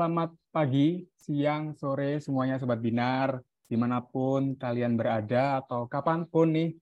Selamat pagi, siang, sore semuanya Sobat Binar, di mana pun kalian berada atau kapan pun nih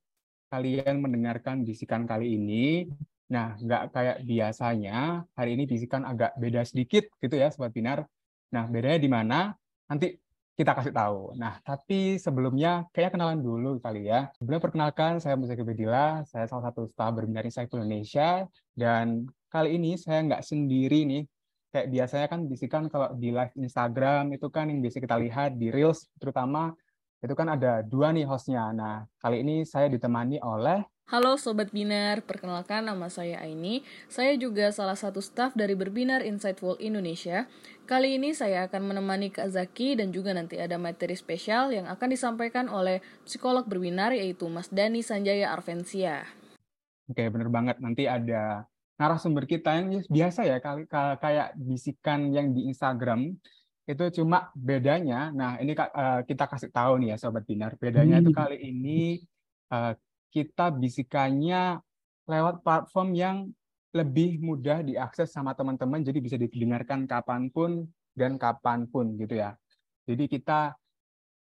kalian mendengarkan bisikan kali ini. Nah, nggak kayak biasanya, hari ini bisikan agak beda sedikit gitu ya Sobat Binar. Nah, bedanya di mana? Nanti kita kasih tahu. Nah, tapi sebelumnya kayak kenalan dulu kali ya. Sebelum perkenalkan, saya Musik Bedila, saya salah satu staf berbinar Insight Indonesia, dan kali ini saya nggak sendiri nih, kayak biasanya kan bisikan kalau di live Instagram itu kan yang biasa kita lihat di Reels terutama itu kan ada dua nih hostnya. Nah, kali ini saya ditemani oleh Halo Sobat Binar, perkenalkan nama saya Aini. Saya juga salah satu staf dari Berbinar Insightful Indonesia. Kali ini saya akan menemani Kak Zaki dan juga nanti ada materi spesial yang akan disampaikan oleh psikolog berbinar yaitu Mas Dani Sanjaya Arvensia. Oke, bener banget. Nanti ada narasumber kita yang biasa ya kayak bisikan yang di Instagram itu cuma bedanya nah ini uh, kita kasih tahu nih ya sobat binar bedanya itu hmm. kali ini uh, kita bisikannya lewat platform yang lebih mudah diakses sama teman-teman jadi bisa didengarkan kapan pun dan kapan pun gitu ya jadi kita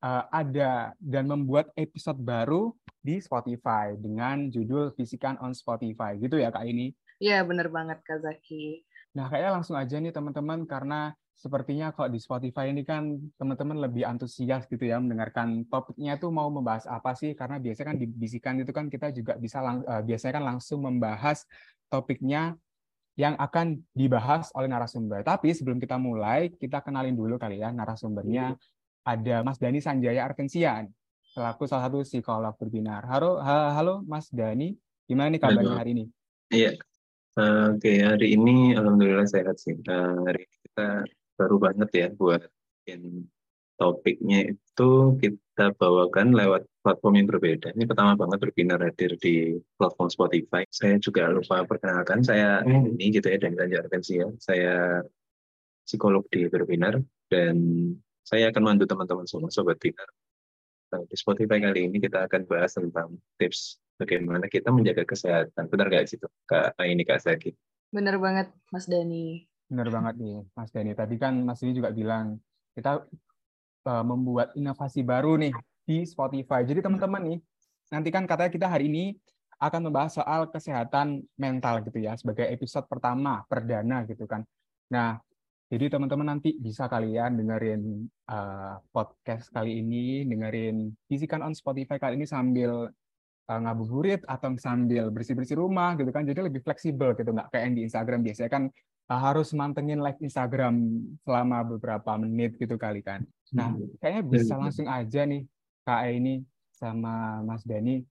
uh, ada dan membuat episode baru di Spotify dengan judul Bisikan on Spotify gitu ya kak ini Iya, bener banget Kak Zaki. Nah, kayaknya langsung aja nih teman-teman, karena sepertinya kalau di Spotify ini kan teman-teman lebih antusias gitu ya mendengarkan topiknya itu mau membahas apa sih karena biasanya kan dibisikan itu kan kita juga bisa lang uh, biasanya kan langsung membahas topiknya yang akan dibahas oleh narasumber. Tapi sebelum kita mulai, kita kenalin dulu kali ya narasumbernya. Ada Mas Dani Sanjaya Arkensian, selaku salah satu psikolog berbinar. Halo, halo Mas Dani, gimana nih kabarnya hari ini? Iya, Uh, Oke, okay, hari ini alhamdulillah sehat sih. Uh, hari ini kita baru banget ya buat in topiknya itu kita bawakan lewat platform yang berbeda. Ini pertama banget berbinar hadir di platform Spotify. Saya juga lupa perkenalkan, saya hmm. ini gitu ya, dan Ganjar ya. Saya psikolog di berbinar, dan saya akan membantu teman-teman semua, Sobat Binar. Nah, di Spotify kali ini kita akan bahas tentang tips bagaimana kita menjaga kesehatan. Benar nggak sih Kak ini Kak Zaki? Benar banget Mas Dani. Benar banget nih Mas Dani. Tadi kan Mas Dani juga bilang kita uh, membuat inovasi baru nih di Spotify. Jadi teman-teman nih, nanti kan katanya kita hari ini akan membahas soal kesehatan mental gitu ya sebagai episode pertama perdana gitu kan. Nah, jadi teman-teman nanti bisa kalian dengerin uh, podcast kali ini, dengerin Bisikan on Spotify kali ini sambil ngabuburit atau sambil bersih-bersih rumah gitu kan. Jadi lebih fleksibel gitu nggak kayak yang di Instagram. Biasanya kan uh, harus mantengin live Instagram selama beberapa menit gitu kali kan. Nah hmm. kayaknya bisa langsung aja nih Kak ini sama Mas Dani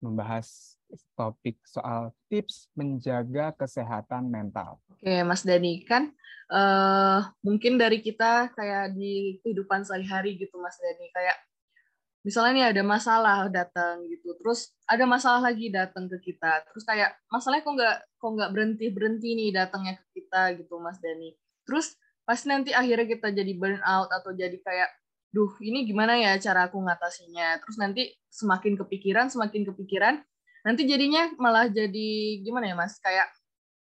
membahas topik soal tips menjaga kesehatan mental. Oke, Mas Dani kan uh, mungkin dari kita kayak di kehidupan sehari-hari gitu, Mas Dani kayak misalnya nih ada masalah datang gitu terus ada masalah lagi datang ke kita terus kayak masalahnya kok nggak kok nggak berhenti berhenti nih datangnya ke kita gitu mas Dani. Terus pasti nanti akhirnya kita jadi burn out atau jadi kayak duh ini gimana ya cara aku ngatasinya? Terus nanti semakin kepikiran semakin kepikiran nanti jadinya malah jadi gimana ya mas? Kayak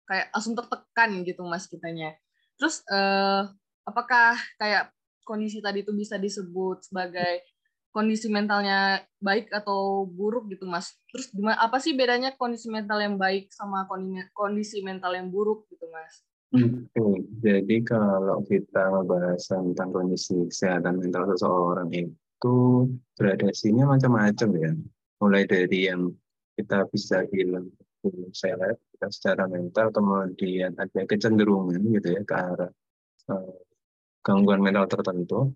kayak langsung tertekan gitu mas kitanya. Terus eh, apakah kayak kondisi tadi itu bisa disebut sebagai kondisi mentalnya baik atau buruk gitu mas? Terus gimana apa sih bedanya kondisi mental yang baik sama kondisi mental yang buruk gitu mas? Hmm, jadi kalau kita membahas tentang kondisi kesehatan mental seseorang itu gradasinya macam-macam ya. Mulai dari yang kita bisa bilang seleb kita secara mental kemudian ada kecenderungan gitu ya ke arah uh, gangguan mental tertentu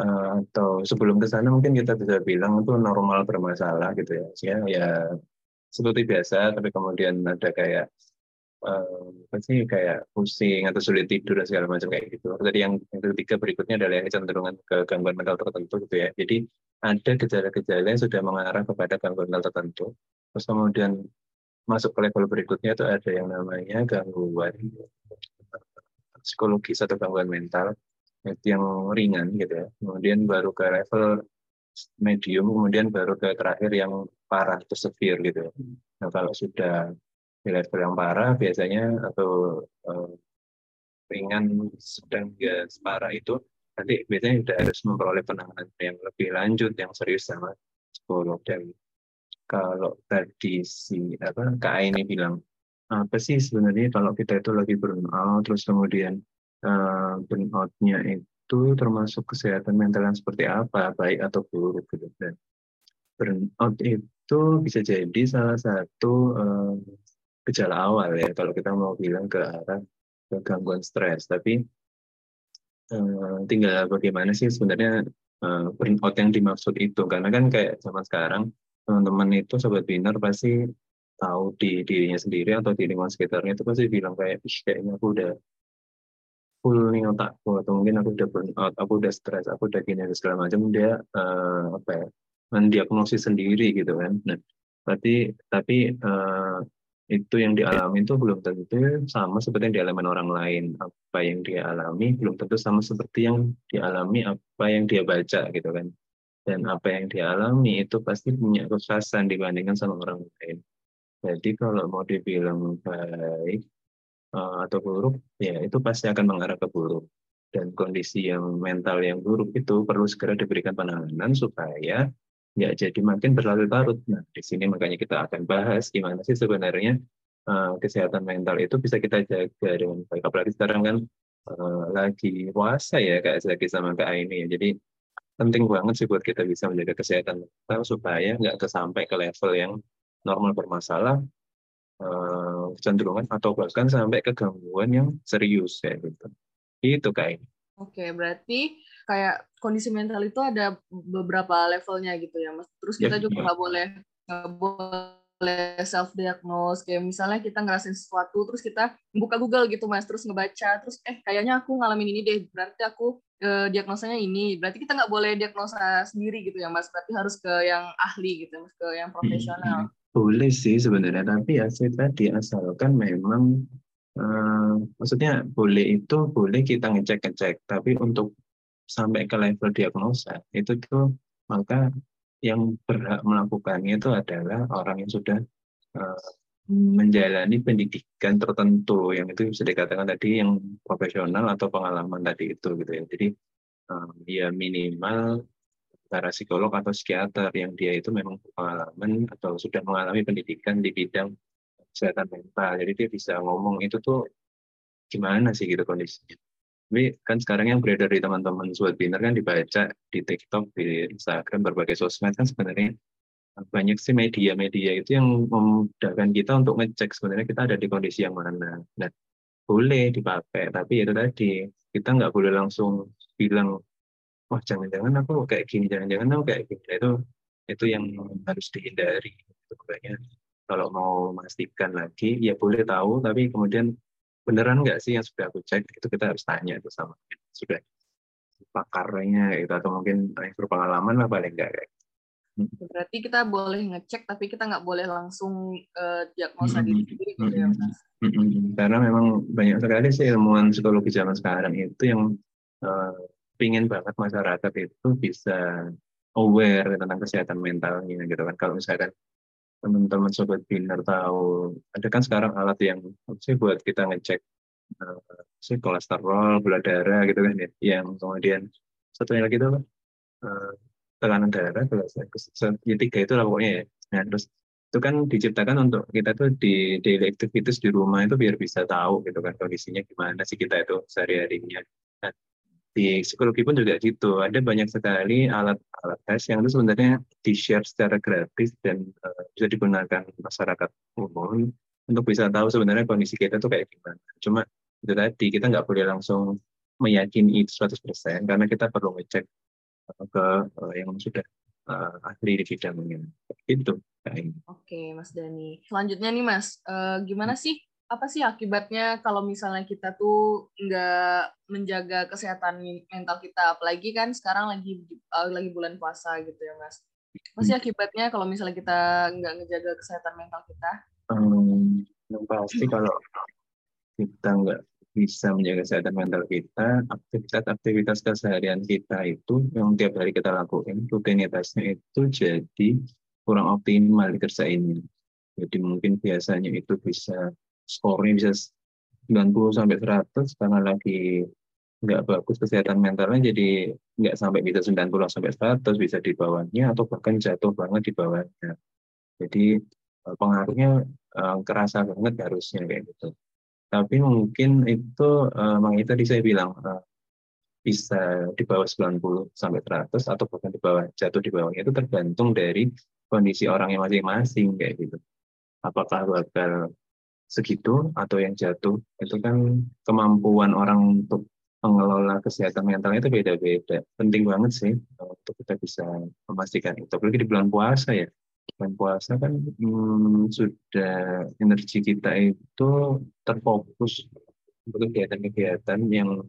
uh, atau sebelum ke sana mungkin kita bisa bilang itu normal bermasalah gitu ya. Ya, ya seperti biasa, tapi kemudian ada kayak uh, apa sih kayak pusing atau sulit tidur dan segala macam kayak gitu. Tadi yang, yang ketiga berikutnya adalah kecenderungan ke gangguan mental tertentu gitu ya. Jadi ada gejala-gejala yang sudah mengarah kepada gangguan mental tertentu. Terus kemudian masuk ke level berikutnya itu ada yang namanya gangguan psikologis atau gangguan mental yang ringan gitu ya. Kemudian baru ke level medium, kemudian baru ke terakhir yang parah atau severe gitu. Ya. Nah kalau sudah di level yang parah biasanya atau uh, ringan, sedang ya separah itu nanti biasanya sudah harus memperoleh penanganan yang lebih lanjut, yang serius sama psikolog. Dan kalau tadi si apa Kak ini bilang apa sih sebenarnya kalau kita itu lagi burnout, terus kemudian uh, burnoutnya itu termasuk kesehatan mental yang seperti apa, baik atau buruk gitu. Dan burnout itu bisa jadi salah satu uh, gejala awal ya kalau kita mau bilang ke arah ke gangguan stres. Tapi uh, tinggal bagaimana sih sebenarnya uh, burnout yang dimaksud itu karena kan kayak zaman sekarang teman-teman itu sobat biner pasti tahu di dirinya sendiri atau di lingkungan sekitarnya itu pasti bilang kayak kayaknya aku udah full nih otakku atau mungkin aku udah burnout, aku udah stres, aku udah gini segala macam dia uh, apa ya mendiagnosis sendiri gitu kan. Nah, berarti tapi uh, itu yang dialami itu belum tentu sama seperti yang dialami orang lain. Apa yang dia alami belum tentu sama seperti yang dialami apa yang dia baca gitu kan. Dan apa yang dia alami itu pasti punya kekhasan dibandingkan sama orang lain. Jadi kalau mau dibilang baik atau buruk, ya itu pasti akan mengarah ke buruk. Dan kondisi yang mental yang buruk itu perlu segera diberikan penanganan supaya ya jadi makin berlarut-larut. Nah, di sini makanya kita akan bahas gimana sih sebenarnya uh, kesehatan mental itu bisa kita jaga dengan baik. Apalagi sekarang kan uh, lagi puasa ya Kak lagi sama Kak Aini ya. Jadi penting banget sih buat kita bisa menjaga kesehatan mental supaya nggak kesampai ke level yang normal bermasalah uh, kecenderungan atau bahkan sampai ke gangguan yang serius ya gitu. Itu Aini. Oke, berarti kayak kondisi mental itu ada beberapa levelnya gitu ya, Mas. Terus kita yeah, juga iya. nggak yeah. boleh nggak boleh self diagnose kayak misalnya kita ngerasain sesuatu terus kita buka Google gitu mas terus ngebaca terus eh kayaknya aku ngalamin ini deh berarti aku eh, diagnosanya ini berarti kita nggak boleh diagnosa sendiri gitu ya mas berarti harus ke yang ahli gitu mas ke yang profesional boleh sih sebenarnya tapi ya saya tadi asalkan memang uh, maksudnya boleh itu boleh kita ngecek-ngecek tapi untuk sampai ke level diagnosa itu tuh maka yang berhak melakukannya itu adalah orang yang sudah uh, menjalani pendidikan tertentu yang itu bisa dikatakan tadi yang profesional atau pengalaman tadi itu gitu ya. Jadi uh, ya minimal para psikolog atau psikiater yang dia itu memang pengalaman atau sudah mengalami pendidikan di bidang kesehatan mental jadi dia bisa ngomong itu tuh gimana sih gitu kondisinya tapi kan sekarang yang beredar di teman-teman Biner kan dibaca di TikTok, di Instagram, berbagai sosmed kan sebenarnya banyak sih media-media itu yang memudahkan kita untuk ngecek sebenarnya kita ada di kondisi yang mana. Nah, boleh dipakai, tapi itu tadi kita nggak boleh langsung bilang, wah jangan-jangan aku kayak gini, jangan-jangan aku kayak gini. Itu itu yang harus dihindari. Itu kalau mau memastikan lagi, ya boleh tahu, tapi kemudian beneran nggak sih yang sudah aku cek itu kita harus tanya itu sama sudah pakarnya itu atau mungkin yang berpengalaman lah paling nggak kayak gitu. berarti kita boleh ngecek tapi kita nggak boleh langsung uh, diagnosa mm -hmm. diri sendiri gitu ya mas mm -hmm. karena memang banyak sekali sih ilmuwan psikologi zaman sekarang itu yang uh, pingin banget masyarakat itu bisa aware tentang kesehatan mentalnya gitu kan. Kalau misalkan teman-teman sobat biner tahu ada kan sekarang alat yang sih buat kita ngecek uh, sih kolesterol gula darah gitu kan ya yang kemudian satunya lagi itu uh, tekanan darah ya tiga itu lah pokoknya ya. Nah, terus itu kan diciptakan untuk kita tuh di daily activities di rumah itu biar bisa tahu gitu kan kondisinya gimana sih kita itu sehari-harinya. Nah, di psikologi pun juga gitu. Ada banyak sekali alat-alat tes yang itu sebenarnya di-share secara gratis dan uh, bisa digunakan masyarakat umum untuk bisa tahu sebenarnya kondisi kita itu kayak gimana. Cuma itu tadi, kita nggak boleh langsung meyakini itu 100% karena kita perlu ngecek uh, ke uh, yang sudah uh, ahli di bidangnya. Itu. Oke, Mas Dani. Selanjutnya nih, Mas, uh, gimana sih apa sih akibatnya kalau misalnya kita tuh nggak menjaga kesehatan mental kita? Apalagi kan sekarang lagi uh, lagi bulan puasa gitu ya mas. Apa sih akibatnya kalau misalnya kita nggak ngejaga kesehatan mental kita? Um, yang pasti kalau kita nggak bisa menjaga kesehatan mental kita aktivitas-aktivitas keseharian kita itu yang tiap hari kita lakukan rutinitasnya itu jadi kurang optimal dikerjain jadi mungkin biasanya itu bisa skornya bisa 90 sampai 100 karena lagi nggak bagus kesehatan mentalnya jadi nggak sampai bisa 90 sampai 100 bisa di bawahnya atau bahkan jatuh banget di bawahnya. Jadi eh, pengaruhnya uh, kerasa banget harusnya kayak gitu. Tapi mungkin itu uh, itu tadi saya bilang uh, bisa di bawah 90 sampai 100 atau bahkan di bawah jatuh di bawahnya itu tergantung dari kondisi orangnya masing-masing kayak gitu. Apakah bakal segitu atau yang jatuh itu kan kemampuan orang untuk mengelola kesehatan mentalnya itu beda-beda. Penting banget sih eh, untuk kita bisa memastikan itu. Apalagi di bulan puasa ya. Bulan puasa kan hmm, sudah energi kita itu terfokus untuk kegiatan-kegiatan yang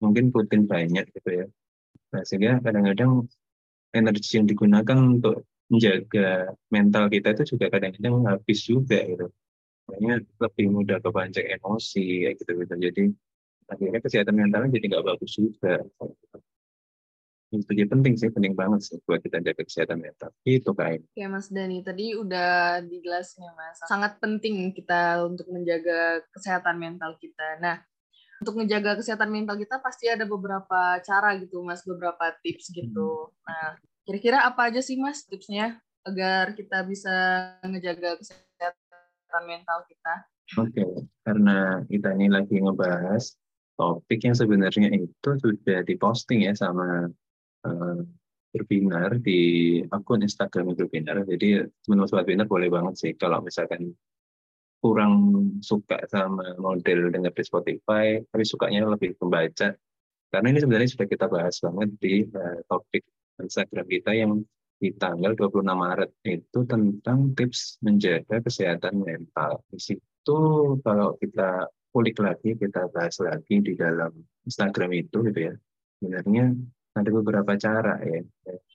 mungkin rutin banyak gitu ya. Nah, sehingga kadang-kadang energi yang digunakan untuk menjaga mental kita itu juga kadang-kadang habis juga gitu. Makanya lebih mudah kepancing emosi kayak gitu gitu. Jadi akhirnya kesehatan mentalnya jadi nggak bagus juga. Itu jadi penting sih penting banget sih buat kita jaga kesehatan mental. Itu kain ya Mas Dani tadi udah dijelasin ya Mas. Sangat penting kita untuk menjaga kesehatan mental kita. Nah untuk menjaga kesehatan mental kita pasti ada beberapa cara gitu Mas. Beberapa tips gitu. Hmm. nah kira-kira apa aja sih Mas tipsnya agar kita bisa menjaga kesehatan mental kita Oke, okay. karena kita ini lagi ngebahas topik yang sebenarnya itu sudah diposting ya sama uh, berbinar di akun Instagram berbinar. Jadi teman-teman sobat boleh banget sih kalau misalkan kurang suka sama model dengar di Spotify, tapi sukanya lebih membaca. Karena ini sebenarnya sudah kita bahas banget di uh, topik Instagram kita yang di tanggal 26 Maret itu tentang tips menjaga kesehatan mental. Di situ kalau kita kulik lagi, kita bahas lagi di dalam Instagram itu gitu ya. Sebenarnya ada beberapa cara ya.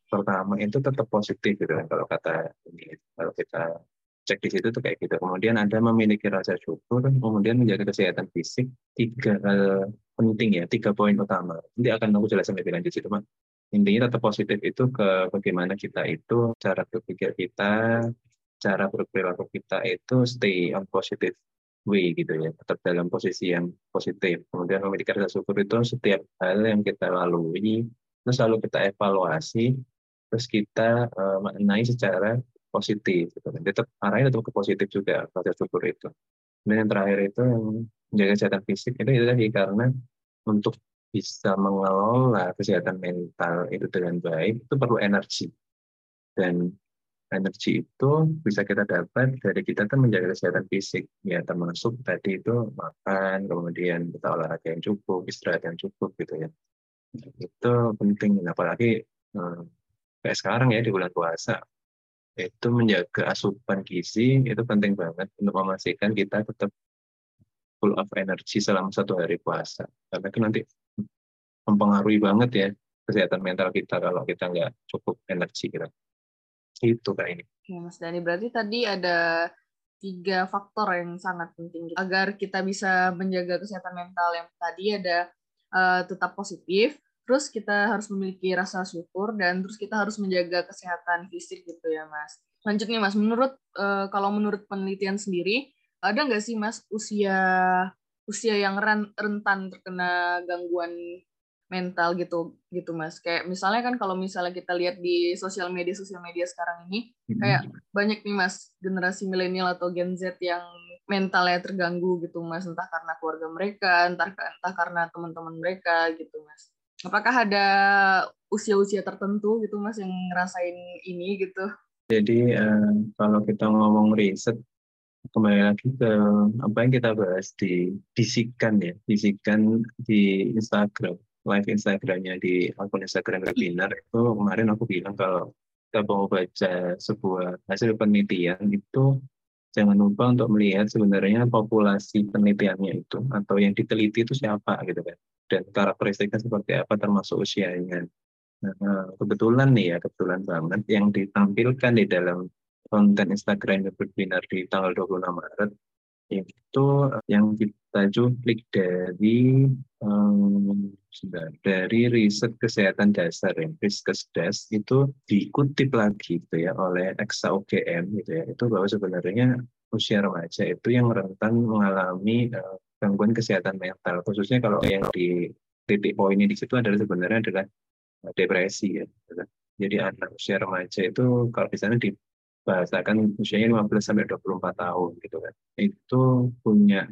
Pertama itu tetap positif gitu kan kalau kata ini kalau kita cek di situ tuh kayak gitu. Kemudian ada memiliki rasa syukur, kemudian menjaga kesehatan fisik tiga hal penting ya, tiga poin utama. Nanti akan aku jelasin lebih lanjut situ, Mas. Intinya tetap positif itu ke bagaimana kita itu cara berpikir kita, cara berperilaku kita itu stay on positive way gitu ya, tetap dalam posisi yang positif. Kemudian memiliki rasa syukur itu setiap hal yang kita lalui, terus selalu kita evaluasi, terus kita uh, maknai secara positif. Gitu. Tetap arahnya tetap ke positif juga rasa syukur itu. Dan yang terakhir itu yang menjaga kesehatan fisik itu itu tadi karena untuk bisa mengelola kesehatan mental itu dengan baik itu perlu energi. Dan energi itu bisa kita dapat dari kita kan menjaga kesehatan fisik. Ya termasuk tadi itu makan kemudian kita olahraga yang cukup istirahat yang cukup gitu ya. Itu penting. Apalagi eh, kayak sekarang ya di bulan puasa itu menjaga asupan gizi itu penting banget untuk memastikan kita tetap full of energy selama satu hari puasa. Karena itu nanti mempengaruhi banget ya kesehatan mental kita kalau kita nggak cukup energi kita itu kayak ini. Oke, Mas Dani, berarti tadi ada tiga faktor yang sangat penting agar kita bisa menjaga kesehatan mental yang tadi ada uh, tetap positif, terus kita harus memiliki rasa syukur dan terus kita harus menjaga kesehatan fisik gitu ya Mas. Lanjutnya Mas, menurut uh, kalau menurut penelitian sendiri ada nggak sih Mas usia usia yang rentan terkena gangguan mental gitu gitu mas. Kayak misalnya kan kalau misalnya kita lihat di sosial media sosial media sekarang ini kayak banyak nih mas generasi milenial atau Gen Z yang mentalnya terganggu gitu mas. Entah karena keluarga mereka entah entah karena teman-teman mereka gitu mas. Apakah ada usia-usia tertentu gitu mas yang ngerasain ini gitu? Jadi uh, kalau kita ngomong riset kembali lagi ke apa yang kita bahas di bisikan ya bisikan di Instagram live Instagramnya di akun Instagram webinar itu kemarin aku bilang kalau kita mau baca sebuah hasil penelitian itu jangan lupa untuk melihat sebenarnya populasi penelitiannya itu atau yang diteliti itu siapa gitu kan dan karakteristiknya seperti apa termasuk usianya. Nah, kebetulan nih ya, kebetulan banget yang ditampilkan di dalam konten Instagram webinar di tanggal 26 Maret itu yang kita cuplik dari um, dari riset kesehatan dasar ya, Riskesdas itu dikutip lagi gitu ya oleh UGM gitu ya, itu bahwa sebenarnya usia remaja itu yang rentan mengalami uh, gangguan kesehatan mental. Khususnya kalau yang di titik poinnya di situ adalah sebenarnya adalah depresi ya jadi anak usia remaja itu kalau di sana dibahasakan usianya 15 sampai 24 tahun gitu kan itu punya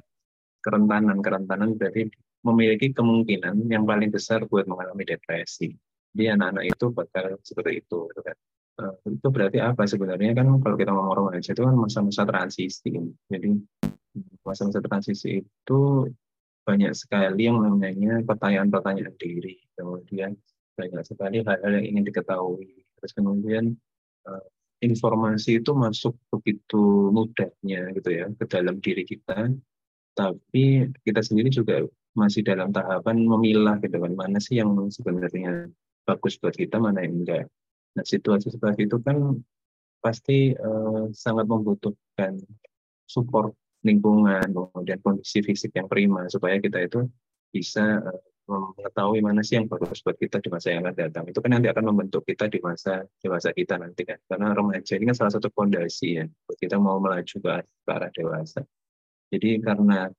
kerentanan kerentanan berarti memiliki kemungkinan yang paling besar buat mengalami depresi. Jadi anak-anak itu bakal seperti itu. Gitu kan. Uh, itu berarti apa sebenarnya kan kalau kita ngomong remaja itu kan masa-masa transisi. Jadi masa-masa transisi itu banyak sekali yang namanya pertanyaan-pertanyaan diri. Kemudian banyak sekali hal-hal yang ingin diketahui. Terus kemudian uh, informasi itu masuk begitu mudahnya gitu ya ke dalam diri kita. Tapi kita sendiri juga masih dalam tahapan memilah gitu kan mana sih yang sebenarnya bagus buat kita mana yang enggak. Nah situasi seperti itu kan pasti uh, sangat membutuhkan support lingkungan kemudian kondisi fisik yang prima supaya kita itu bisa uh, mengetahui mana sih yang bagus buat kita di masa yang akan datang. Itu kan nanti akan membentuk kita di masa dewasa kita nanti kan. Karena remaja ini kan salah satu fondasi ya buat kita mau melaju ke arah dewasa. Jadi karena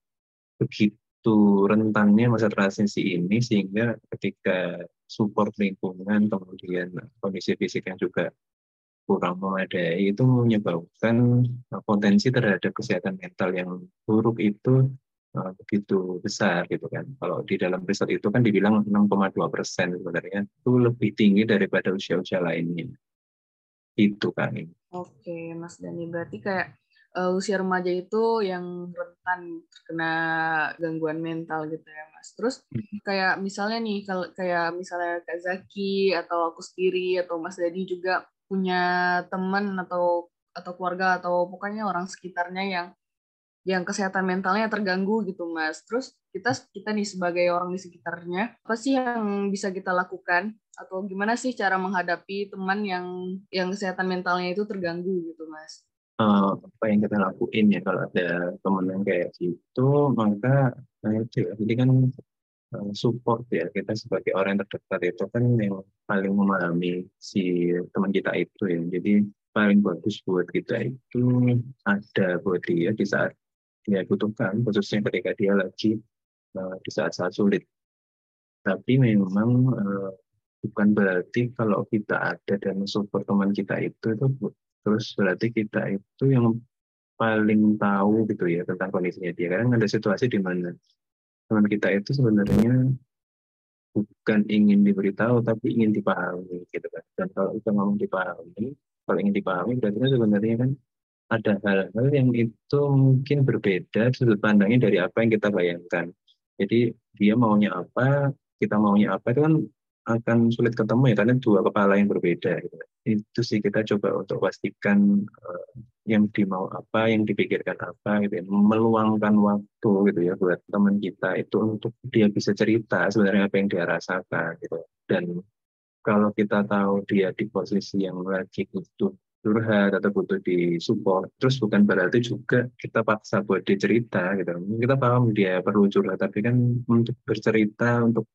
begitu rentannya masa transisi ini sehingga ketika support lingkungan kemudian kondisi fisik yang juga kurang memadai itu menyebabkan uh, potensi terhadap kesehatan mental yang buruk itu uh, begitu besar gitu kan. Kalau di dalam riset itu kan dibilang 6,2 persen sebenarnya itu lebih tinggi daripada usia-usia lainnya. Itu kan. Oke, Mas Dani berarti kayak uh, usia remaja itu yang rentan terkena gangguan mental gitu ya mas. Terus hmm. kayak misalnya nih kalau kayak misalnya Kak Zaki atau aku sendiri atau Mas Dadi juga punya teman atau atau keluarga atau pokoknya orang sekitarnya yang yang kesehatan mentalnya terganggu gitu mas. Terus kita kita nih sebagai orang di sekitarnya apa sih yang bisa kita lakukan atau gimana sih cara menghadapi teman yang yang kesehatan mentalnya itu terganggu gitu mas? uh, apa yang kita lakuin ya kalau ada teman yang kayak gitu maka itu ya, jadi kan uh, support ya kita sebagai orang yang terdekat itu kan yang paling memahami si teman kita itu ya jadi paling bagus buat kita itu ada buat dia di saat dia butuhkan khususnya ketika dia lagi uh, di saat-saat sulit. Tapi memang uh, bukan berarti kalau kita ada dan support teman kita itu itu terus berarti kita itu yang paling tahu gitu ya tentang kondisinya dia. Karena ada situasi di mana teman kita itu sebenarnya bukan ingin diberitahu tapi ingin dipahami gitu kan. Dan kalau kita ngomong dipahami kalau ingin dipahami berarti kan sebenarnya kan ada hal-hal yang itu mungkin berbeda sudut pandangnya dari apa yang kita bayangkan. Jadi dia maunya apa kita maunya apa itu kan akan sulit ketemu ya karena dua kepala yang berbeda gitu. itu sih kita coba untuk pastikan uh, yang dimau apa yang dipikirkan apa gitu ya. Meluangkan waktu gitu ya buat teman kita itu untuk dia bisa cerita sebenarnya apa yang dia rasakan gitu. Dan kalau kita tahu dia di posisi yang lagi butuh curhat atau butuh di support terus bukan berarti juga kita paksa buat dia cerita gitu kita paham dia perlu curhat tapi kan untuk bercerita untuk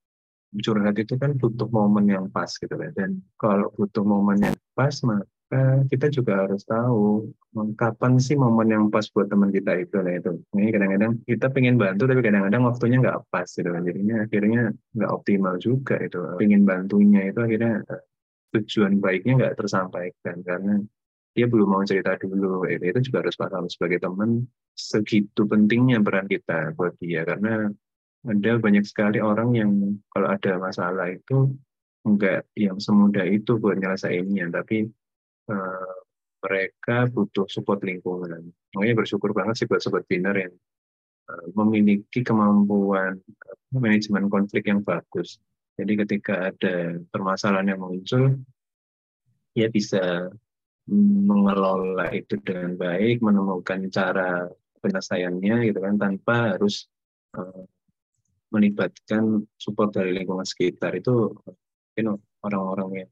curhat itu kan butuh momen yang pas gitu kan. Dan kalau butuh momen yang pas maka kita juga harus tahu kapan sih momen yang pas buat teman kita itu lah itu. Ini kadang-kadang kita pengen bantu tapi kadang-kadang waktunya nggak pas gitu kan. Jadinya akhirnya nggak optimal juga itu. Pengen bantunya itu akhirnya tujuan baiknya nggak tersampaikan karena dia belum mau cerita dulu itu juga harus paham sebagai teman segitu pentingnya peran kita buat dia karena ada banyak sekali orang yang kalau ada masalah itu enggak yang semudah itu buat nyelesainnya, tapi uh, mereka butuh support lingkungan. Makanya bersyukur banget sih buat sobat biner yang uh, memiliki kemampuan uh, manajemen konflik yang bagus. Jadi ketika ada permasalahan yang muncul, ya bisa mengelola itu dengan baik, menemukan cara penyelesaiannya gitu kan tanpa harus uh, melibatkan support dari lingkungan sekitar. Itu you know, orang-orang yang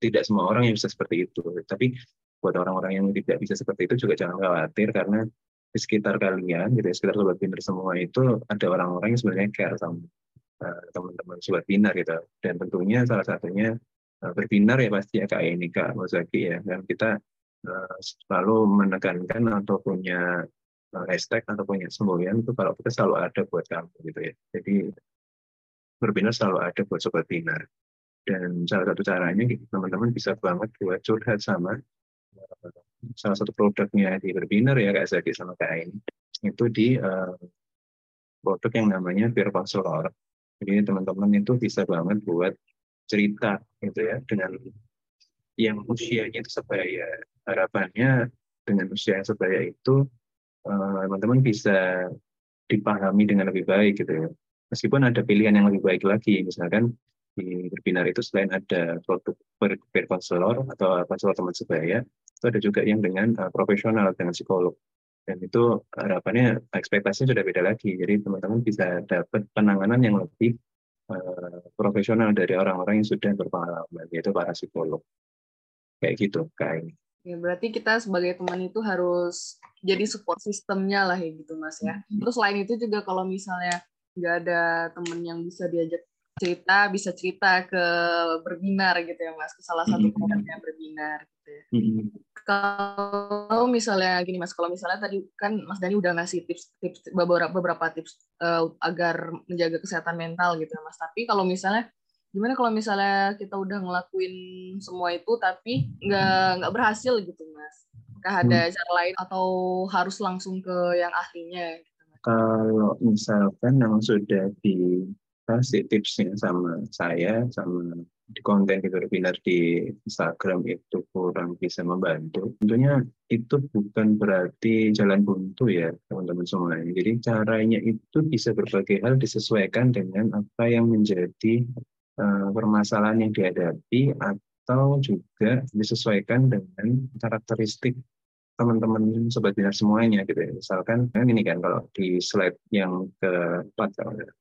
tidak semua orang yang bisa seperti itu. Tapi buat orang-orang yang tidak bisa seperti itu juga jangan khawatir karena di sekitar kalian gitu ya sekitar sobat binar semua itu ada orang-orang yang sebenarnya care sama teman-teman sobat binar gitu dan tentunya salah satunya uh, berbinar ya pasti ya kak ini kak Mozaki ya dan kita uh, selalu menekankan atau punya hashtag atau punya semboyan itu kalau kita selalu ada buat kamu gitu ya. Jadi berbinar selalu ada buat sobat binar. Dan salah satu caranya teman-teman bisa banget buat curhat sama salah satu produknya di berbinar ya kayak Zaki sama kayak ini itu di produk yang namanya Peer. Jadi teman-teman itu bisa banget buat cerita gitu ya dengan yang usianya itu sebaya. Harapannya dengan usia yang sebaya itu eh, teman-teman bisa dipahami dengan lebih baik gitu ya. Meskipun ada pilihan yang lebih baik lagi misalkan di berbinar itu selain ada produk per konselor atau konselor teman sebaya itu ada juga yang dengan uh, profesional dengan psikolog dan itu harapannya ekspektasinya sudah beda lagi jadi teman-teman bisa dapat penanganan yang lebih uh, profesional dari orang-orang yang sudah berpengalaman yaitu para psikolog kayak gitu kayak Ya, berarti kita sebagai teman itu harus jadi support sistemnya lah ya gitu mas ya. Hmm. Terus selain itu juga kalau misalnya nggak ada teman yang bisa diajak cerita, bisa cerita ke berbinar gitu ya mas, ke salah satu teman hmm. yang berbinar gitu ya. Hmm. Kalau misalnya gini mas, kalau misalnya tadi kan mas Dani udah ngasih tips-tips beberapa beberapa tips uh, agar menjaga kesehatan mental gitu ya mas. Tapi kalau misalnya gimana kalau misalnya kita udah ngelakuin semua itu tapi nggak nggak berhasil gitu mas apakah ada hmm. cara lain atau harus langsung ke yang ahlinya gitu, kalau misalkan yang sudah dikasih tipsnya sama saya sama di konten di webinar di Instagram itu kurang bisa membantu. Tentunya itu bukan berarti jalan buntu ya teman-teman semuanya jadi caranya itu bisa berbagai hal disesuaikan dengan apa yang menjadi uh, permasalahan yang dihadapi atau juga disesuaikan dengan karakteristik teman-teman sobat binar semuanya gitu ya. Misalkan kan ini kan kalau di slide yang keempat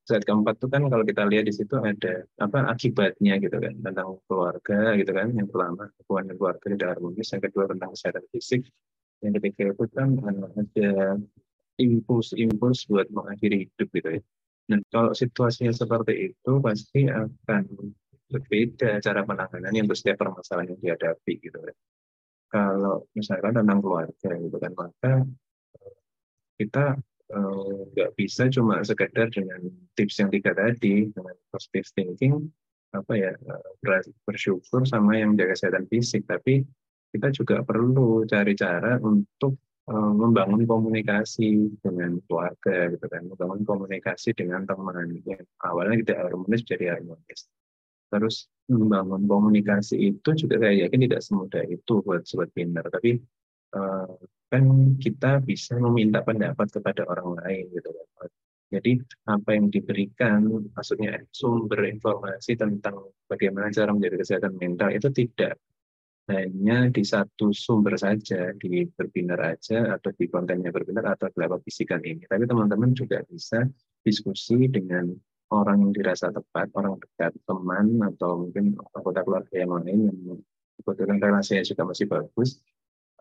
slide keempat itu kan kalau kita lihat di situ ada apa akibatnya gitu kan tentang keluarga gitu kan yang pertama hubungan keluarga tidak harmonis yang kedua tentang kesehatan fisik yang ketiga itu kan ada impuls-impuls buat mengakhiri hidup gitu ya dan kalau situasinya seperti itu pasti akan berbeda cara penanganan yang setiap permasalahan yang dihadapi gitu kan. Kalau misalkan tentang keluarga gitu kan maka eh, kita eh, nggak uh, bisa cuma sekedar dengan tips yang tiga tadi dengan positive thinking apa ya uh, bersyukur sama yang menjaga kesehatan fisik. Tapi kita juga perlu cari cara untuk Eh, membangun komunikasi dengan keluarga gitu kan membangun komunikasi dengan teman. Yang awalnya tidak harmonis jadi harmonis terus membangun komunikasi itu juga saya yakin tidak semudah itu buat sobat pintar tapi uh, kan kita bisa meminta pendapat kepada orang lain gitu kan jadi apa yang diberikan maksudnya sumber informasi tentang bagaimana cara menjaga kesehatan mental itu tidak hanya di satu sumber saja, di berbinar aja, atau di kontennya berbinar, atau lewat bisikan ini. Tapi teman-teman juga bisa diskusi dengan orang yang dirasa tepat, orang dekat, teman, atau mungkin anggota keluarga yang lain yang kebetulan relasinya juga masih bagus,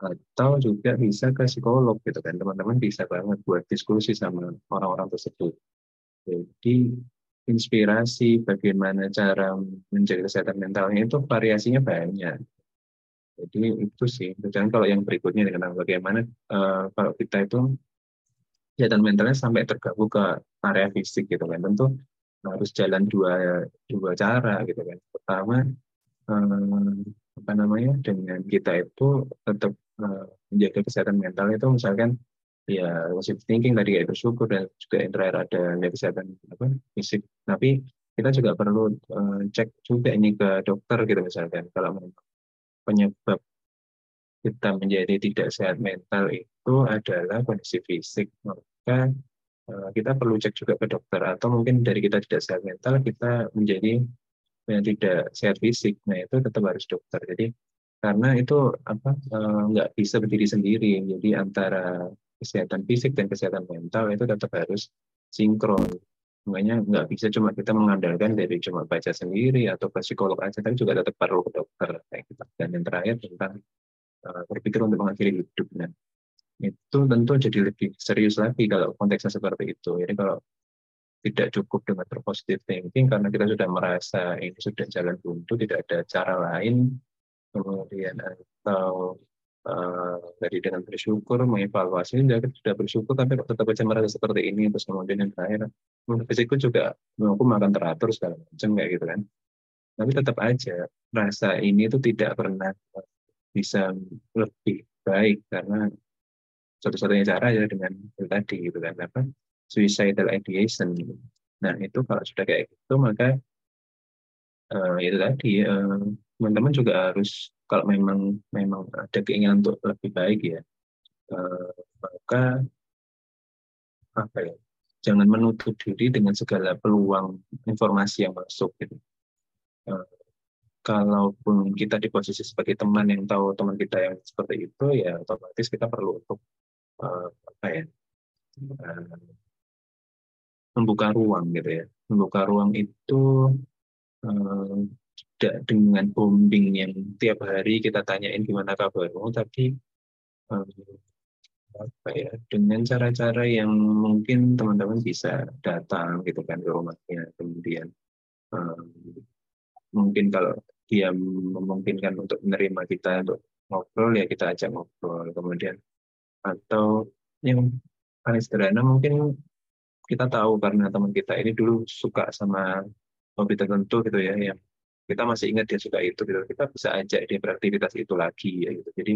atau juga bisa ke psikolog gitu kan teman-teman bisa banget buat diskusi sama orang-orang tersebut jadi inspirasi bagaimana cara menjaga kesehatan mentalnya itu variasinya banyak jadi itu sih. Dan kalau yang berikutnya dengan bagaimana uh, kalau kita itu kesehatan mentalnya sampai tergabung ke area fisik gitu kan. Tentu harus jalan dua dua cara gitu kan. Pertama uh, apa namanya dengan kita itu tetap uh, menjaga kesehatan mental itu misalkan ya positive thinking tadi ya bersyukur dan juga yang terakhir ada kesehatan apa fisik. Tapi kita juga perlu uh, cek juga ini ke dokter gitu misalkan kalau penyebab kita menjadi tidak sehat mental itu adalah kondisi fisik, maka eh, kita perlu cek juga ke dokter atau mungkin dari kita tidak sehat mental kita menjadi yang tidak sehat fisik, nah itu tetap harus dokter. Jadi karena itu apa eh, nggak bisa berdiri sendiri, jadi antara kesehatan fisik dan kesehatan mental itu tetap harus sinkron. Makanya nggak bisa cuma kita mengandalkan dari cuma baca sendiri atau ke psikolog aja, tapi juga tetap perlu ke dokter. Gitu. Dan yang terakhir tentang uh, berpikir untuk mengakhiri hidup. Itu tentu jadi lebih serius lagi kalau konteksnya seperti itu. Jadi kalau tidak cukup dengan positive thinking karena kita sudah merasa ini sudah jalan buntu, tidak ada cara lain, kemudian atau uh, dari dengan bersyukur mengevaluasi kita sudah bersyukur tapi tetap aja merasa seperti ini terus kemudian yang terakhir fisikku juga aku makan teratur segala macam kayak gitu kan tapi tetap aja rasa ini itu tidak pernah bisa lebih baik karena satu-satunya cara ya dengan itu tadi gitu kan apa suicidal ideation. Nah itu kalau sudah kayak gitu maka uh, itu tadi teman teman-teman juga harus kalau memang memang ada keinginan untuk lebih baik ya uh, maka apa ya jangan menutup diri dengan segala peluang informasi yang masuk gitu. Uh, kalaupun kita di posisi sebagai teman yang tahu teman kita yang seperti itu ya otomatis kita perlu untuk uh, apa ya? Uh, membuka ruang gitu ya. Membuka ruang itu uh, tidak dengan bombing yang tiap hari kita tanyain gimana kabarmu tapi apa ya dengan cara-cara yang mungkin teman-teman bisa datang gitu kan ke rumahnya kemudian mungkin kalau dia memungkinkan untuk menerima kita untuk ngobrol ya kita ajak ngobrol. Kemudian atau yang paling sederhana mungkin kita tahu karena teman kita ini dulu suka sama hobi tertentu gitu ya yang kita masih ingat dia suka itu gitu. Kita bisa ajak dia beraktivitas itu lagi ya gitu. Jadi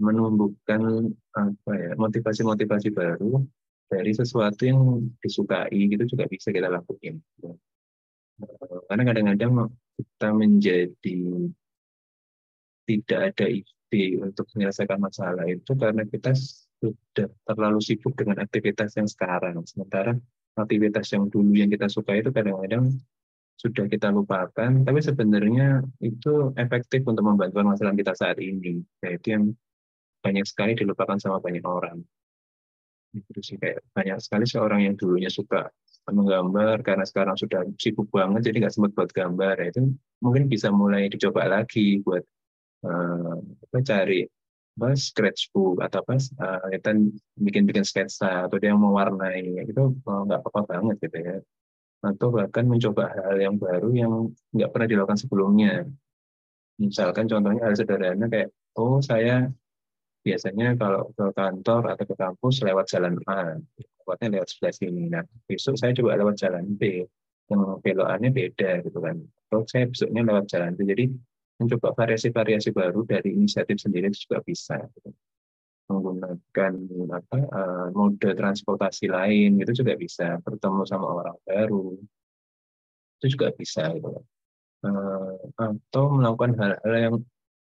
menumbuhkan apa ya motivasi-motivasi baru dari sesuatu yang disukai gitu juga bisa kita lakukan karena kadang-kadang kita menjadi tidak ada untuk menyelesaikan masalah itu karena kita sudah terlalu sibuk dengan aktivitas yang sekarang. Sementara aktivitas yang dulu yang kita suka itu kadang-kadang sudah kita lupakan, tapi sebenarnya itu efektif untuk membantu masalah kita saat ini. Yaitu yang banyak sekali dilupakan sama banyak orang. Itu sih kayak banyak sekali seorang yang dulunya suka menggambar karena sekarang sudah sibuk banget jadi nggak sempat buat gambar itu mungkin bisa mulai dicoba lagi buat uh, cari apa sketchbook atau apa uh, kita bikin-bikin sketsa atau dia mau warnai itu oh, nggak apa-apa banget gitu ya atau bahkan mencoba hal yang baru yang nggak pernah dilakukan sebelumnya misalkan contohnya hal sederhana kayak oh saya biasanya kalau ke kantor atau ke kampus lewat jalan A lewatnya lewat sebelah sini. Nah, besok saya coba lewat jalan B, yang belokannya beda gitu kan. Atau saya besoknya lewat jalan B. Jadi mencoba variasi-variasi baru dari inisiatif sendiri juga bisa. Menggunakan apa uh, mode transportasi lain itu juga bisa. Bertemu sama orang baru itu juga bisa gitu. Uh, atau melakukan hal-hal yang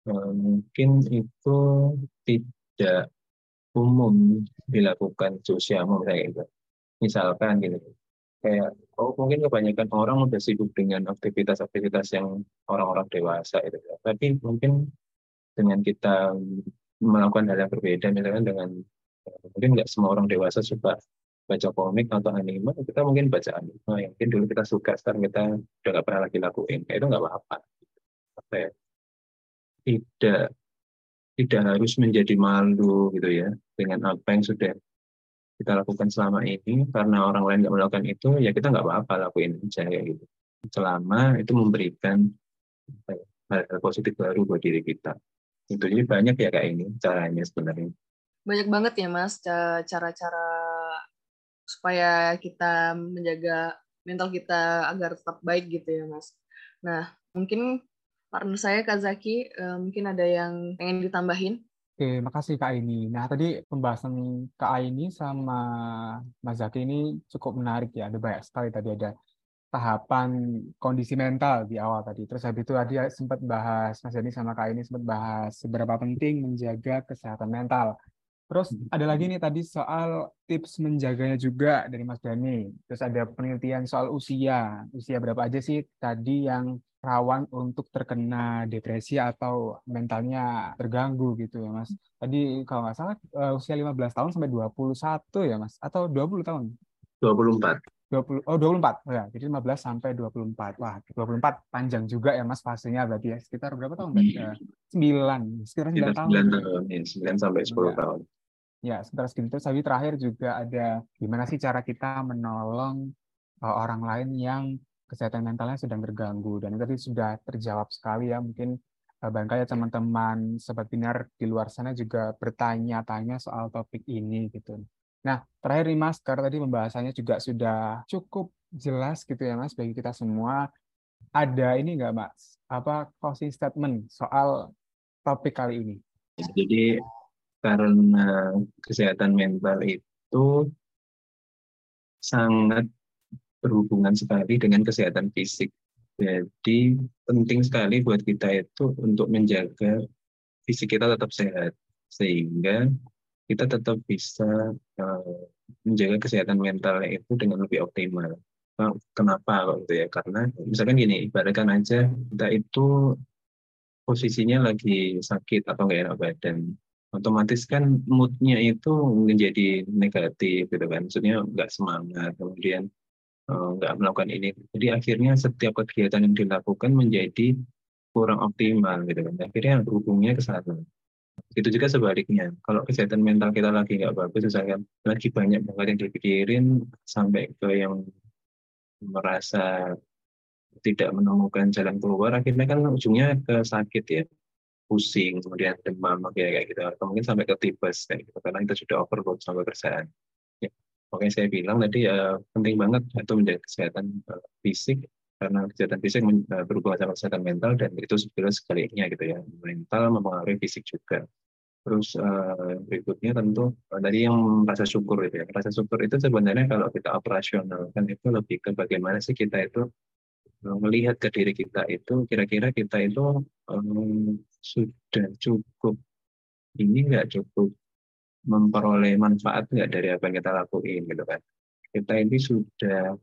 uh, mungkin itu tidak umum dilakukan sosial misalnya gitu. Misalkan gitu. Kayak oh mungkin kebanyakan orang udah sibuk dengan aktivitas-aktivitas yang orang-orang dewasa itu ya. Tapi mungkin dengan kita melakukan hal yang berbeda misalnya dengan mungkin nggak semua orang dewasa suka baca komik atau anime kita mungkin baca anime yang mungkin dulu kita suka sekarang kita udah nggak pernah lagi lakuin kayak itu nggak apa-apa ya? tidak tidak harus menjadi malu gitu ya dengan apa yang sudah kita lakukan selama ini karena orang lain nggak melakukan itu ya kita nggak apa-apa lakuin aja ya gitu. Selama itu memberikan hal-hal positif baru buat diri kita. Itu jadi banyak ya kayak ini caranya sebenarnya. Banyak banget ya mas cara-cara supaya kita menjaga mental kita agar tetap baik gitu ya mas. Nah mungkin partner saya Kak Zaki uh, mungkin ada yang pengen ditambahin Oke, makasih Kak Aini. Nah, tadi pembahasan Kak Aini sama Mas Zaki ini cukup menarik ya. Ada banyak sekali tadi ada tahapan kondisi mental di awal tadi. Terus habis itu tadi sempat bahas, Mas Zaki sama Kak Aini sempat bahas seberapa penting menjaga kesehatan mental. Terus hmm. ada lagi nih tadi soal tips menjaganya juga dari Mas Dani. Terus ada penelitian soal usia. Usia berapa aja sih tadi yang rawan untuk terkena depresi atau mentalnya terganggu gitu ya Mas. Tadi kalau nggak salah uh, usia 15 tahun sampai 21 ya Mas atau 20 tahun? 24. 20 oh 24. Oh ya, jadi 15 sampai 24. Wah, 24 panjang juga ya Mas fasenya berarti ya. Sekitar berapa tahun berarti? Uh, 9. Sekitar 9 tahun. 9 tahun, ya, 9 sampai 10 ya. tahun. Ya, sekitar segitu. Tapi terakhir juga ada gimana sih cara kita menolong uh, orang lain yang kesehatan mentalnya sedang terganggu dan tadi sudah terjawab sekali ya mungkin uh, barangkali teman-teman sobat binar di luar sana juga bertanya-tanya soal topik ini gitu. Nah, terakhir nih Mas, karena tadi pembahasannya juga sudah cukup jelas gitu ya Mas bagi kita semua. Ada ini nggak Mas? Apa closing statement soal topik kali ini? Jadi karena kesehatan mental itu sangat berhubungan sekali dengan kesehatan fisik. Jadi penting sekali buat kita itu untuk menjaga fisik kita tetap sehat sehingga kita tetap bisa uh, menjaga kesehatan mentalnya itu dengan lebih optimal. Nah, kenapa gitu ya? Karena misalkan gini, ibaratkan aja kita itu posisinya lagi sakit atau nggak enak badan, otomatis kan moodnya itu menjadi negatif gitu kan, maksudnya nggak semangat, kemudian nggak melakukan ini. Jadi akhirnya setiap kegiatan yang dilakukan menjadi kurang optimal gitu kan. Akhirnya berhubungnya ke sana. Itu juga sebaliknya. Kalau kesehatan mental kita lagi nggak bagus, misalkan lagi banyak banget yang dipikirin sampai ke yang merasa tidak menemukan jalan keluar, akhirnya kan ujungnya ke sakit ya, pusing, kemudian demam, kayak gitu, atau mungkin sampai ke tipes kayak gitu, karena kita sudah overload sama pekerjaan. Ya, makanya saya bilang tadi uh, penting banget itu menjaga kesehatan uh, fisik. Karena kesehatan fisik eh, berhubungan sama kesehatan mental dan itu sebetulnya sebaliknya gitu ya. Mental mempengaruhi fisik juga. Terus uh, berikutnya tentu uh, tadi yang rasa syukur itu ya. Rasa syukur itu sebenarnya kalau kita operasional kan itu lebih ke bagaimana sih kita itu melihat ke diri kita itu kira-kira kita itu um, sudah cukup ini nggak cukup memperoleh manfaat nggak dari apa yang kita lakuin gitu kan? Kita ini sudah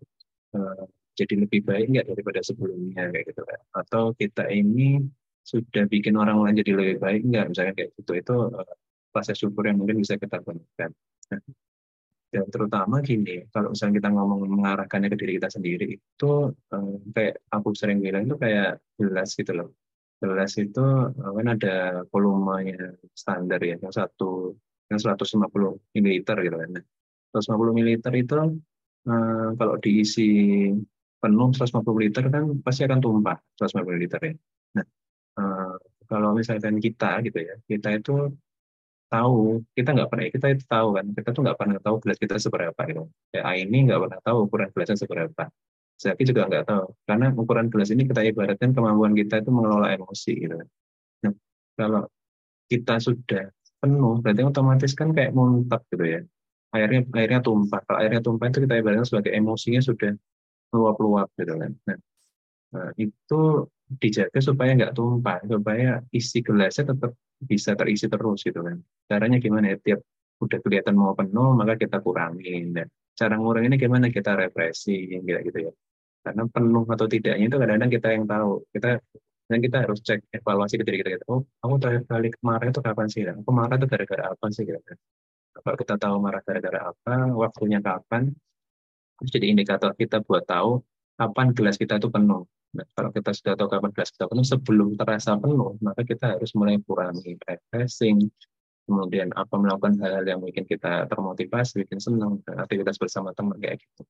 uh, jadi lebih baik nggak daripada sebelumnya kayak gitu kan? Atau kita ini sudah bikin orang lain jadi lebih baik nggak? Misalnya kayak gitu itu uh, syukur yang mungkin bisa kita gunakan nah, dan terutama gini kalau misalnya kita ngomong mengarahkannya ke diri kita sendiri itu uh, kayak aku sering bilang itu kayak gelas gitu loh. Gelas itu kan ada volumenya standar ya yang satu yang 150 ml gitu kan 150 ml itu uh, kalau diisi penuh 150 liter kan pasti akan tumpah 150 liter ya. Nah, uh, kalau misalkan kita gitu ya, kita itu tahu, kita nggak pernah, kita itu tahu kan, kita tuh nggak pernah tahu gelas kita seberapa gitu. Ya ini nggak pernah tahu ukuran gelasnya seberapa. Zaki juga nggak tahu, karena ukuran gelas ini kita ibaratkan kemampuan kita itu mengelola emosi gitu. Nah, kalau kita sudah penuh, berarti otomatis kan kayak muntah gitu ya. Airnya airnya tumpah. Kalau airnya tumpah itu kita ibaratkan sebagai emosinya sudah meluap-luap gitu kan. Nah, nah, itu dijaga supaya nggak tumpah, supaya isi gelasnya tetap bisa terisi terus gitu kan. Caranya gimana ya? Tiap udah kelihatan mau penuh, maka kita kurangin. Dan cara nguranginnya gimana? Kita refreshing gitu, gitu ya. Karena penuh atau tidaknya itu kadang-kadang kita yang tahu. Kita dan kita harus cek evaluasi ke diri kita. Gitu. Oh, aku terakhir kali kemarin itu kapan sih? Aku marah itu gara-gara apa sih? Gitu. Kalau kita tahu marah gara-gara apa, waktunya kapan, jadi indikator kita buat tahu kapan gelas kita itu penuh. Nah, kalau kita sudah tahu kapan gelas kita penuh, sebelum terasa penuh, maka kita harus mulai kurangi refreshing, kemudian apa melakukan hal-hal yang bikin kita termotivasi, bikin senang, aktivitas bersama teman kayak gitu.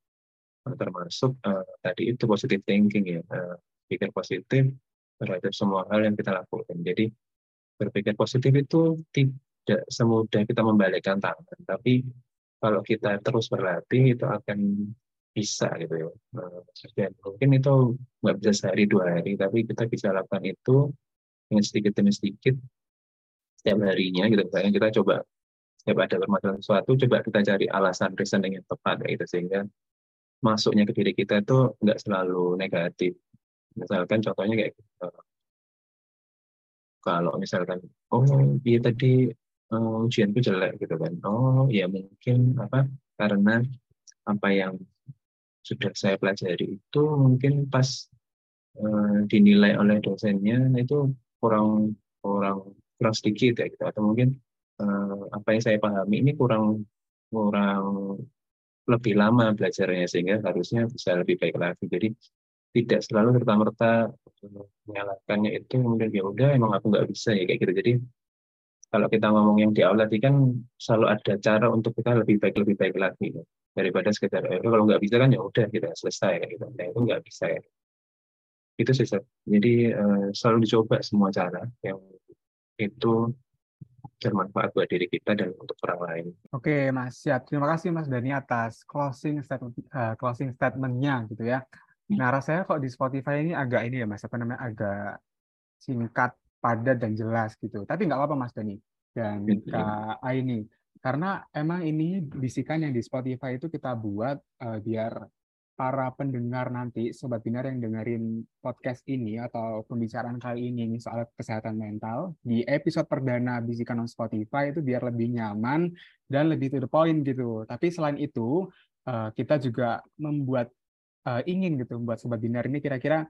Nah, termasuk uh, tadi itu positive thinking ya, uh, pikir positif terhadap semua hal yang kita lakukan. Jadi berpikir positif itu tidak semudah kita membalikkan tangan, tapi kalau kita terus berlatih itu akan bisa gitu ya. Dan mungkin itu nggak bisa sehari dua hari, tapi kita bisa lakukan itu dengan sedikit demi sedikit setiap harinya gitu. Misalnya kita coba setiap ada permasalahan sesuatu, coba kita cari alasan reasoning yang tepat gitu sehingga masuknya ke diri kita itu nggak selalu negatif. Misalkan contohnya kayak gitu. kalau misalkan oh dia tadi uh, ujianku jelek gitu kan. Oh ya mungkin apa karena apa yang sudah saya pelajari itu mungkin pas uh, dinilai oleh dosennya itu kurang kurang kurang sedikit ya gitu atau mungkin uh, apa yang saya pahami ini kurang kurang lebih lama belajarnya sehingga harusnya bisa lebih baik lagi. Jadi tidak selalu serta merta menyalahkannya itu kemudian ya udah emang aku nggak bisa ya kayak gitu. Jadi kalau kita ngomong yang di awal tadi kan selalu ada cara untuk kita lebih baik lebih baik lagi ya. daripada sekedar eh, kalau nggak bisa kan ya udah kita selesai gitu nah, itu nggak bisa ya itu sih jadi uh, selalu dicoba semua cara yang itu bermanfaat buat diri kita dan untuk orang lain. Oke, Mas. Siap. Terima kasih Mas Dani atas closing statement uh, closing statementnya gitu ya. Nah, rasanya kok di Spotify ini agak ini ya Mas, apa namanya agak singkat, padat dan jelas gitu. Tapi nggak apa-apa Mas Dani dan Kak Aini. Karena emang ini bisikan yang di Spotify itu kita buat uh, biar para pendengar nanti, Sobat Binar yang dengerin podcast ini atau pembicaraan kali ini soal kesehatan mental, di episode perdana Bisikan on Spotify itu biar lebih nyaman dan lebih to the point gitu. Tapi selain itu, eh, kita juga membuat, eh, ingin gitu, buat Sobat Binar ini kira-kira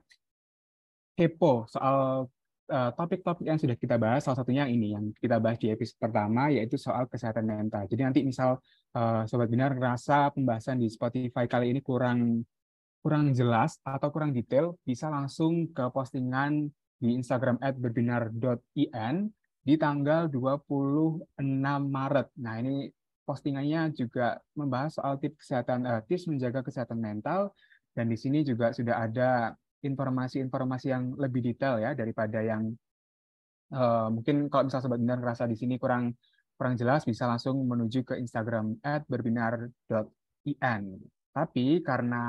kepo soal eh, topik-topik yang sudah kita bahas, salah satunya ini yang kita bahas di episode pertama, yaitu soal kesehatan mental. Jadi nanti misal uh, Sobat Binar ngerasa pembahasan di Spotify kali ini kurang kurang jelas atau kurang detail, bisa langsung ke postingan di Instagram @berbinar.in di tanggal 26 Maret. Nah, ini postingannya juga membahas soal tips kesehatan uh, tips menjaga kesehatan mental dan di sini juga sudah ada informasi-informasi yang lebih detail ya daripada yang uh, mungkin kalau misalnya sobat binar ngerasa di sini kurang kurang jelas bisa langsung menuju ke Instagram @berbinar.in. Tapi karena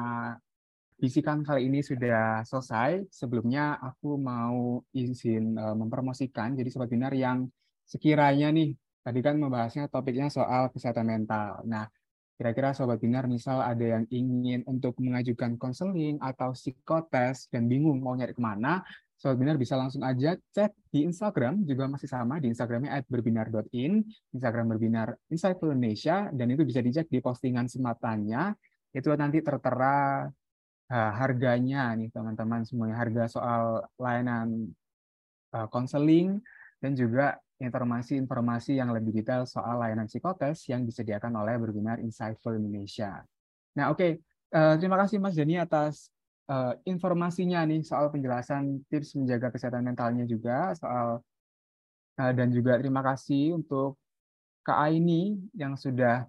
bisikan kali ini sudah selesai, sebelumnya aku mau izin uh, mempromosikan jadi sobat binar yang sekiranya nih tadi kan membahasnya topiknya soal kesehatan mental. Nah, kira-kira sobat binar misal ada yang ingin untuk mengajukan konseling atau psikotes dan bingung mau nyari ke mana, Sobat Binar bisa langsung aja cek di Instagram, juga masih sama di Instagramnya at berbinar.in, Instagram berbinar Insight Indonesia, dan itu bisa dicek di postingan sematanya, itu nanti tertera uh, harganya nih teman-teman semuanya, harga soal layanan konseling, uh, dan juga informasi-informasi yang lebih detail soal layanan psikotes yang disediakan oleh Berbinar Insightful Indonesia. Nah, oke. Okay. Uh, terima kasih Mas Jani atas uh, informasinya nih soal penjelasan tips menjaga kesehatan mentalnya juga soal uh, dan juga terima kasih untuk Kak Aini yang sudah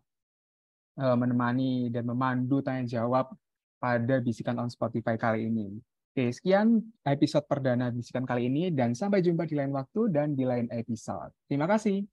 uh, menemani dan memandu tanya jawab pada bisikan on Spotify kali ini. Oke, sekian episode perdana bisikan kali ini dan sampai jumpa di lain waktu dan di lain episode. Terima kasih.